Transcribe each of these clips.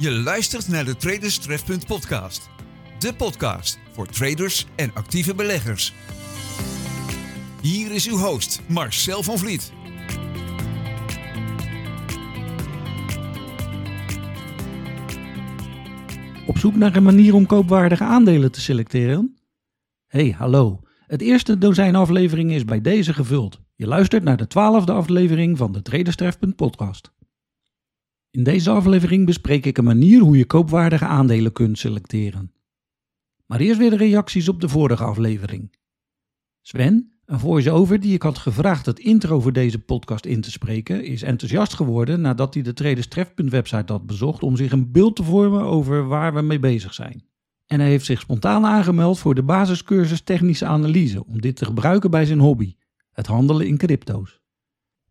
Je luistert naar de Traders Trefpunt podcast. De podcast voor traders en actieve beleggers. Hier is uw host Marcel van Vliet. Op zoek naar een manier om koopwaardige aandelen te selecteren? Hey, hallo. Het eerste dozijn aflevering is bij deze gevuld. Je luistert naar de twaalfde aflevering van de Traders Trefpunt podcast. In deze aflevering bespreek ik een manier hoe je koopwaardige aandelen kunt selecteren. Maar eerst weer de reacties op de vorige aflevering. Sven, een voice-over die ik had gevraagd het intro voor deze podcast in te spreken, is enthousiast geworden nadat hij de Traders Trefpunt website had bezocht om zich een beeld te vormen over waar we mee bezig zijn. En hij heeft zich spontaan aangemeld voor de basiscursus technische analyse om dit te gebruiken bij zijn hobby, het handelen in crypto's.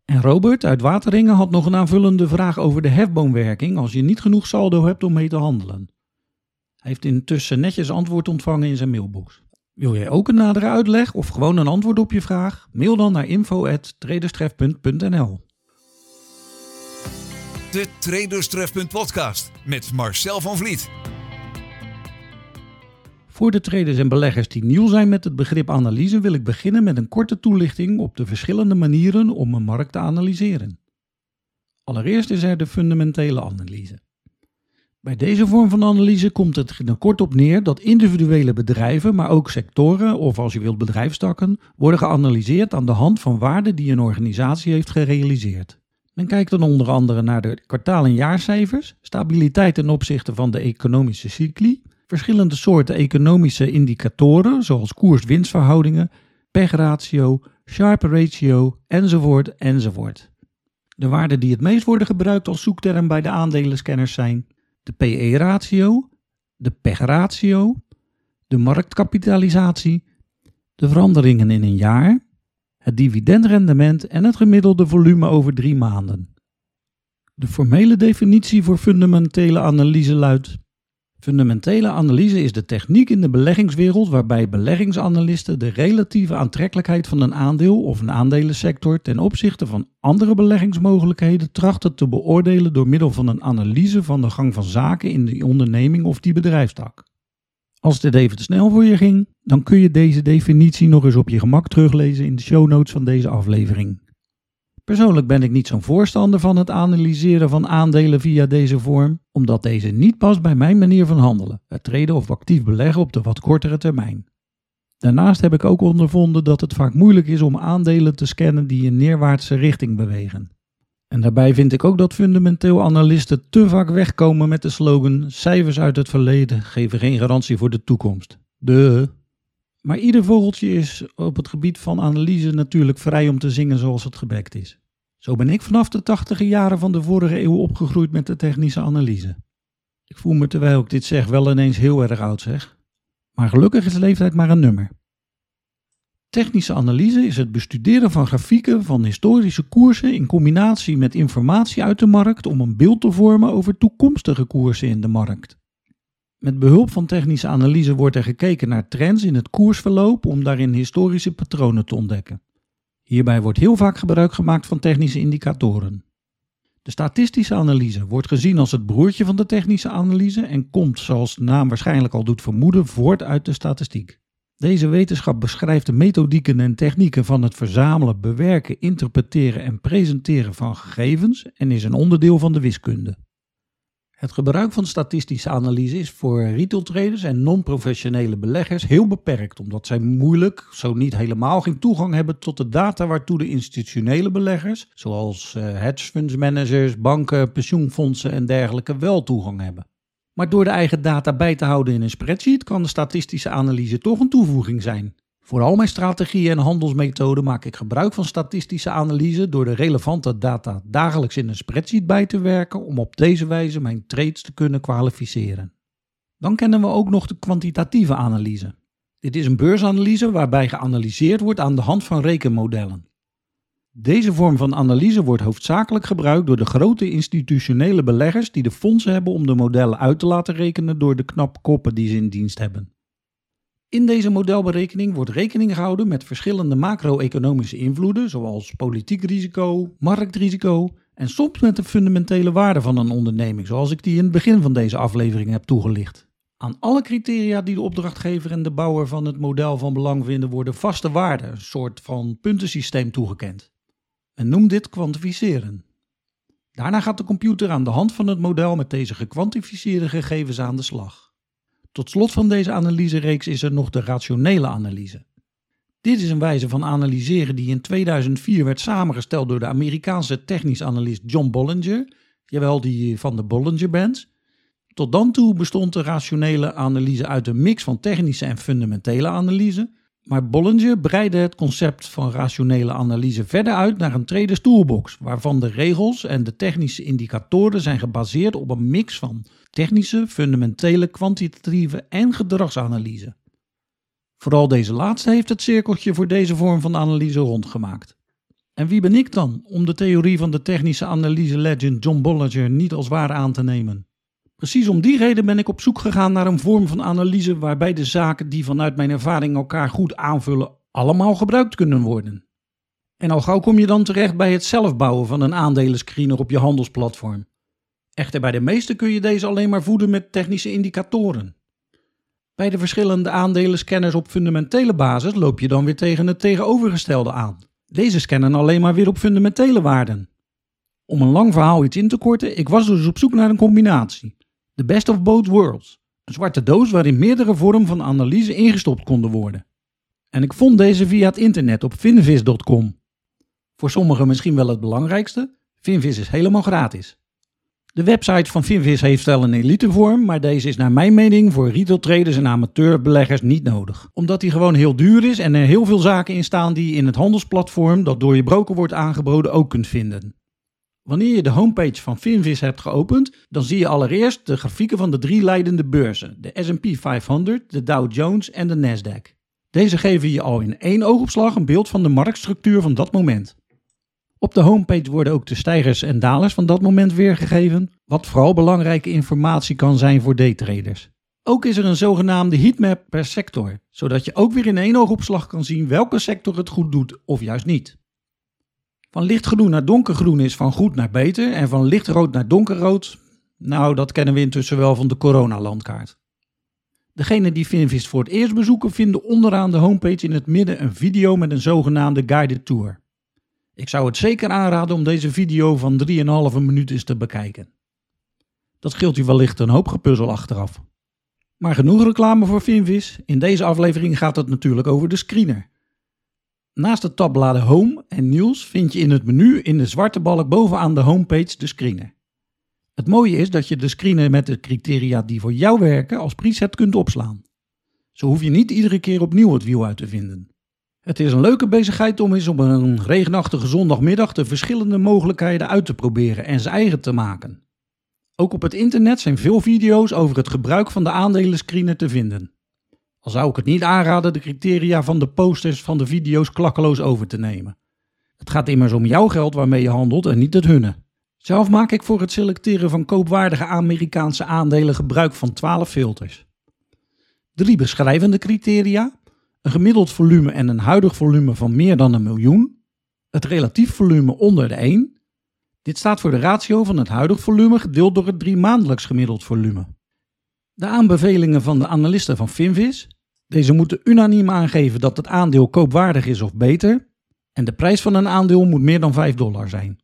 En Robert uit Wateringen had nog een aanvullende vraag over de hefboomwerking als je niet genoeg saldo hebt om mee te handelen. Hij heeft intussen netjes antwoord ontvangen in zijn mailbox. Wil jij ook een nadere uitleg of gewoon een antwoord op je vraag? Mail dan naar info@traderstrefpunt.nl. De Traders Trefpunt podcast met Marcel van Vliet. Voor de traders en beleggers die nieuw zijn met het begrip analyse wil ik beginnen met een korte toelichting op de verschillende manieren om een markt te analyseren. Allereerst is er de fundamentele analyse. Bij deze vorm van analyse komt het er kort op neer dat individuele bedrijven, maar ook sectoren of als je wilt bedrijfstakken, worden geanalyseerd aan de hand van waarden die een organisatie heeft gerealiseerd. Men kijkt dan onder andere naar de kwartaal- en jaarcijfers, stabiliteit ten opzichte van de economische cycli, verschillende soorten economische indicatoren zoals koers-winstverhoudingen, pechratio, sharp ratio enzovoort enzovoort. De waarden die het meest worden gebruikt als zoekterm bij de aandelenscanners zijn de PE-ratio, de pechratio, de marktkapitalisatie, de veranderingen in een jaar, het dividendrendement en het gemiddelde volume over drie maanden. De formele definitie voor fundamentele analyse luidt: Fundamentele analyse is de techniek in de beleggingswereld waarbij beleggingsanalisten de relatieve aantrekkelijkheid van een aandeel of een aandelensector ten opzichte van andere beleggingsmogelijkheden trachten te beoordelen door middel van een analyse van de gang van zaken in die onderneming of die bedrijfstak. Als dit even te snel voor je ging, dan kun je deze definitie nog eens op je gemak teruglezen in de show notes van deze aflevering. Persoonlijk ben ik niet zo'n voorstander van het analyseren van aandelen via deze vorm, omdat deze niet past bij mijn manier van handelen, het treden of actief beleggen op de wat kortere termijn. Daarnaast heb ik ook ondervonden dat het vaak moeilijk is om aandelen te scannen die in neerwaartse richting bewegen. En daarbij vind ik ook dat fundamenteel analisten te vaak wegkomen met de slogan: cijfers uit het verleden geven geen garantie voor de toekomst. De. Maar ieder vogeltje is op het gebied van analyse natuurlijk vrij om te zingen zoals het gebekt is. Zo ben ik vanaf de tachtige jaren van de vorige eeuw opgegroeid met de technische analyse. Ik voel me terwijl ik dit zeg wel ineens heel erg oud zeg. Maar gelukkig is leeftijd maar een nummer. Technische analyse is het bestuderen van grafieken van historische koersen in combinatie met informatie uit de markt om een beeld te vormen over toekomstige koersen in de markt. Met behulp van technische analyse wordt er gekeken naar trends in het koersverloop om daarin historische patronen te ontdekken. Hierbij wordt heel vaak gebruik gemaakt van technische indicatoren. De statistische analyse wordt gezien als het broertje van de technische analyse en komt, zoals de naam waarschijnlijk al doet vermoeden, voort uit de statistiek. Deze wetenschap beschrijft de methodieken en technieken van het verzamelen, bewerken, interpreteren en presenteren van gegevens en is een onderdeel van de wiskunde. Het gebruik van statistische analyse is voor retail traders en non-professionele beleggers heel beperkt, omdat zij moeilijk, zo niet helemaal, geen toegang hebben tot de data waartoe de institutionele beleggers, zoals uh, hedge funds managers, banken, pensioenfondsen en dergelijke, wel toegang hebben. Maar door de eigen data bij te houden in een spreadsheet kan de statistische analyse toch een toevoeging zijn. Voor al mijn strategieën en handelsmethoden maak ik gebruik van statistische analyse door de relevante data dagelijks in een spreadsheet bij te werken om op deze wijze mijn trades te kunnen kwalificeren. Dan kennen we ook nog de kwantitatieve analyse. Dit is een beursanalyse waarbij geanalyseerd wordt aan de hand van rekenmodellen. Deze vorm van analyse wordt hoofdzakelijk gebruikt door de grote institutionele beleggers die de fondsen hebben om de modellen uit te laten rekenen door de knappe koppen die ze in dienst hebben. In deze modelberekening wordt rekening gehouden met verschillende macro-economische invloeden, zoals politiek risico, marktrisico En soms met de fundamentele waarde van een onderneming, zoals ik die in het begin van deze aflevering heb toegelicht. Aan alle criteria die de opdrachtgever en de bouwer van het model van belang vinden, worden vaste waarden, een soort van puntensysteem toegekend. En noem dit kwantificeren. Daarna gaat de computer aan de hand van het model met deze gekwantificeerde gegevens aan de slag. Tot slot van deze analysereeks is er nog de rationele analyse. Dit is een wijze van analyseren die in 2004 werd samengesteld door de Amerikaanse technisch analist John Bollinger, jawel die van de Bollinger Bands. Tot dan toe bestond de rationele analyse uit een mix van technische en fundamentele analyse, maar Bollinger breidde het concept van rationele analyse verder uit naar een traders toolbox, waarvan de regels en de technische indicatoren zijn gebaseerd op een mix van technische, fundamentele, kwantitatieve en gedragsanalyse. Vooral deze laatste heeft het cirkeltje voor deze vorm van analyse rondgemaakt. En wie ben ik dan om de theorie van de technische analyse legend John Bollinger niet als waar aan te nemen? Precies om die reden ben ik op zoek gegaan naar een vorm van analyse waarbij de zaken die vanuit mijn ervaring elkaar goed aanvullen allemaal gebruikt kunnen worden. En al gauw kom je dan terecht bij het zelfbouwen van een aandelenscreener op je handelsplatform. Echter bij de meeste kun je deze alleen maar voeden met technische indicatoren. Bij de verschillende aandelenscanners op fundamentele basis loop je dan weer tegen het tegenovergestelde aan. Deze scannen alleen maar weer op fundamentele waarden. Om een lang verhaal iets in te korten, ik was dus op zoek naar een combinatie. The best of both worlds. Een zwarte doos waarin meerdere vormen van analyse ingestopt konden worden. En ik vond deze via het internet op finvis.com. Voor sommigen misschien wel het belangrijkste, Finvis is helemaal gratis. De website van Finvis heeft wel een elitevorm, maar deze is naar mijn mening voor retail traders en amateurbeleggers niet nodig. Omdat die gewoon heel duur is en er heel veel zaken in staan die je in het handelsplatform dat door je broker wordt aangeboden ook kunt vinden. Wanneer je de homepage van Finvis hebt geopend, dan zie je allereerst de grafieken van de drie leidende beurzen: de S&P 500, de Dow Jones en de Nasdaq. Deze geven je al in één oogopslag een beeld van de marktstructuur van dat moment. Op de homepage worden ook de stijgers en dalers van dat moment weergegeven, wat vooral belangrijke informatie kan zijn voor daytraders. Ook is er een zogenaamde heatmap per sector, zodat je ook weer in één oogopslag kan zien welke sector het goed doet of juist niet. Van lichtgroen naar donkergroen is van goed naar beter en van lichtrood naar donkerrood, nou dat kennen we intussen wel van de coronalandkaart. Degenen die Finvis voor het eerst bezoeken vinden onderaan de homepage in het midden een video met een zogenaamde guided tour. Ik zou het zeker aanraden om deze video van 3,5 minuut eens te bekijken. Dat scheelt u wellicht een hoop gepuzzel achteraf. Maar genoeg reclame voor Finvis. In deze aflevering gaat het natuurlijk over de screener. Naast de tabbladen Home en Nieuws vind je in het menu in de zwarte balk bovenaan de homepage de screener. Het mooie is dat je de screener met de criteria die voor jou werken als preset kunt opslaan. Zo hoef je niet iedere keer opnieuw het wiel uit te vinden. Het is een leuke bezigheid om eens op een regenachtige zondagmiddag de verschillende mogelijkheden uit te proberen en ze eigen te maken. Ook op het internet zijn veel video's over het gebruik van de aandelenscreener te vinden. Al zou ik het niet aanraden de criteria van de posters van de video's klakkeloos over te nemen. Het gaat immers om jouw geld waarmee je handelt en niet het hunne. Zelf maak ik voor het selecteren van koopwaardige Amerikaanse aandelen gebruik van 12 filters. Drie beschrijvende criteria, een gemiddeld volume en een huidig volume van meer dan een miljoen, het relatief volume onder de 1. Dit staat voor de ratio van het huidig volume gedeeld door het drie maandelijks gemiddeld volume. De aanbevelingen van de analisten van Finvis. Deze moeten unaniem aangeven dat het aandeel koopwaardig is of beter. En de prijs van een aandeel moet meer dan 5 dollar zijn.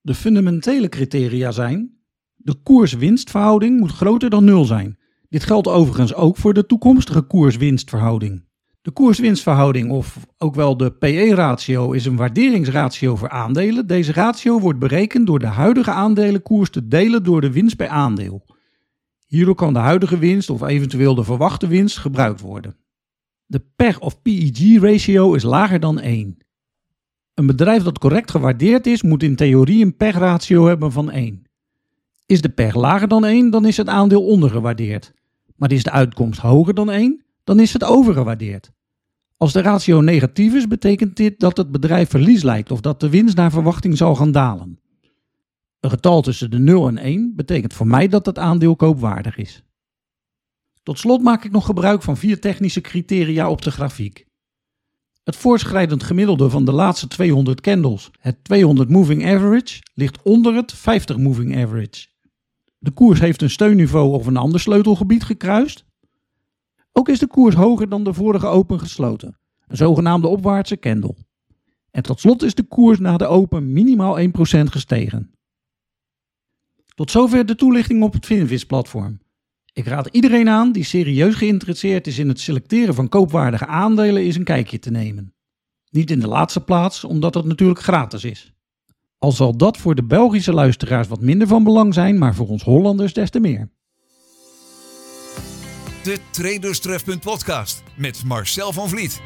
De fundamentele criteria zijn: de koers-winstverhouding moet groter dan 0 zijn. Dit geldt overigens ook voor de toekomstige koers-winstverhouding. De koers-winstverhouding, of ook wel de PE-ratio, is een waarderingsratio voor aandelen. Deze ratio wordt berekend door de huidige aandelenkoers te delen door de winst per aandeel. Hierdoor kan de huidige winst of eventueel de verwachte winst gebruikt worden. De PEG of PEG ratio is lager dan 1. Een bedrijf dat correct gewaardeerd is, moet in theorie een PEG ratio hebben van 1. Is de PEG lager dan 1, dan is het aandeel ondergewaardeerd. Maar is de uitkomst hoger dan 1, dan is het overgewaardeerd. Als de ratio negatief is, betekent dit dat het bedrijf verlies lijkt of dat de winst naar verwachting zal gaan dalen. Een getal tussen de 0 en 1 betekent voor mij dat het aandeel koopwaardig is. Tot slot maak ik nog gebruik van vier technische criteria op de grafiek. Het voortschrijdend gemiddelde van de laatste 200 candles, het 200 moving average, ligt onder het 50 moving average. De koers heeft een steunniveau of een ander sleutelgebied gekruist. Ook is de koers hoger dan de vorige open gesloten, een zogenaamde opwaartse candle. En tot slot is de koers na de open minimaal 1% gestegen. Tot zover de toelichting op het Finvis-platform. Ik raad iedereen aan die serieus geïnteresseerd is in het selecteren van koopwaardige aandelen eens een kijkje te nemen. Niet in de laatste plaats, omdat het natuurlijk gratis is. Al zal dat voor de Belgische luisteraars wat minder van belang zijn, maar voor ons Hollanders des te meer. De Traderstrefpunt podcast met Marcel van Vliet.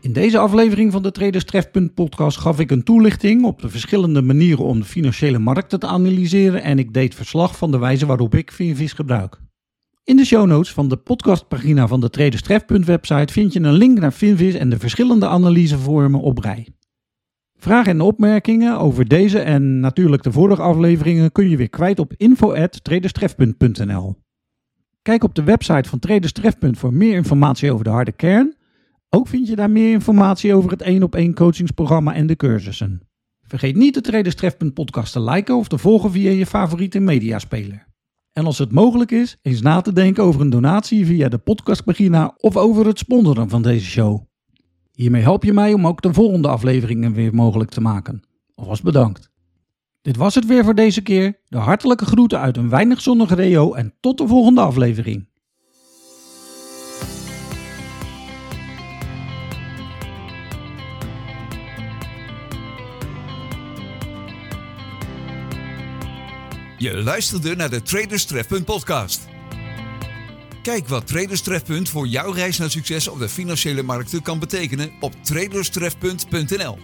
In deze aflevering van de Traders Trefpunt podcast gaf ik een toelichting op de verschillende manieren om de financiële markten te analyseren en ik deed verslag van de wijze waarop ik Finvis gebruik. In de show notes van de podcastpagina van de Traders Trefpunt website vind je een link naar Finvis en de verschillende analysevormen op rij. Vragen en opmerkingen over deze en natuurlijk de vorige afleveringen kun je weer kwijt op info@traderstrefpunt.nl. Kijk op de website van Traders Trefpunt voor meer informatie over de harde kern ook vind je daar meer informatie over het 1 op 1 coachingsprogramma en de cursussen. Vergeet niet de Traders Trefpunt podcast te liken of te volgen via je favoriete mediaspeler. En als het mogelijk is, eens na te denken over een donatie via de podcastpagina of over het sponsoren van deze show. Hiermee help je mij om ook de volgende afleveringen weer mogelijk te maken. Alvast bedankt. Dit was het weer voor deze keer. De hartelijke groeten uit een weinig zonnige Rio en tot de volgende aflevering. Je luisterde naar de Traders podcast. Kijk wat Traders Trefpunt voor jouw reis naar succes op de financiële markten kan betekenen op traderstrefpunt.nl.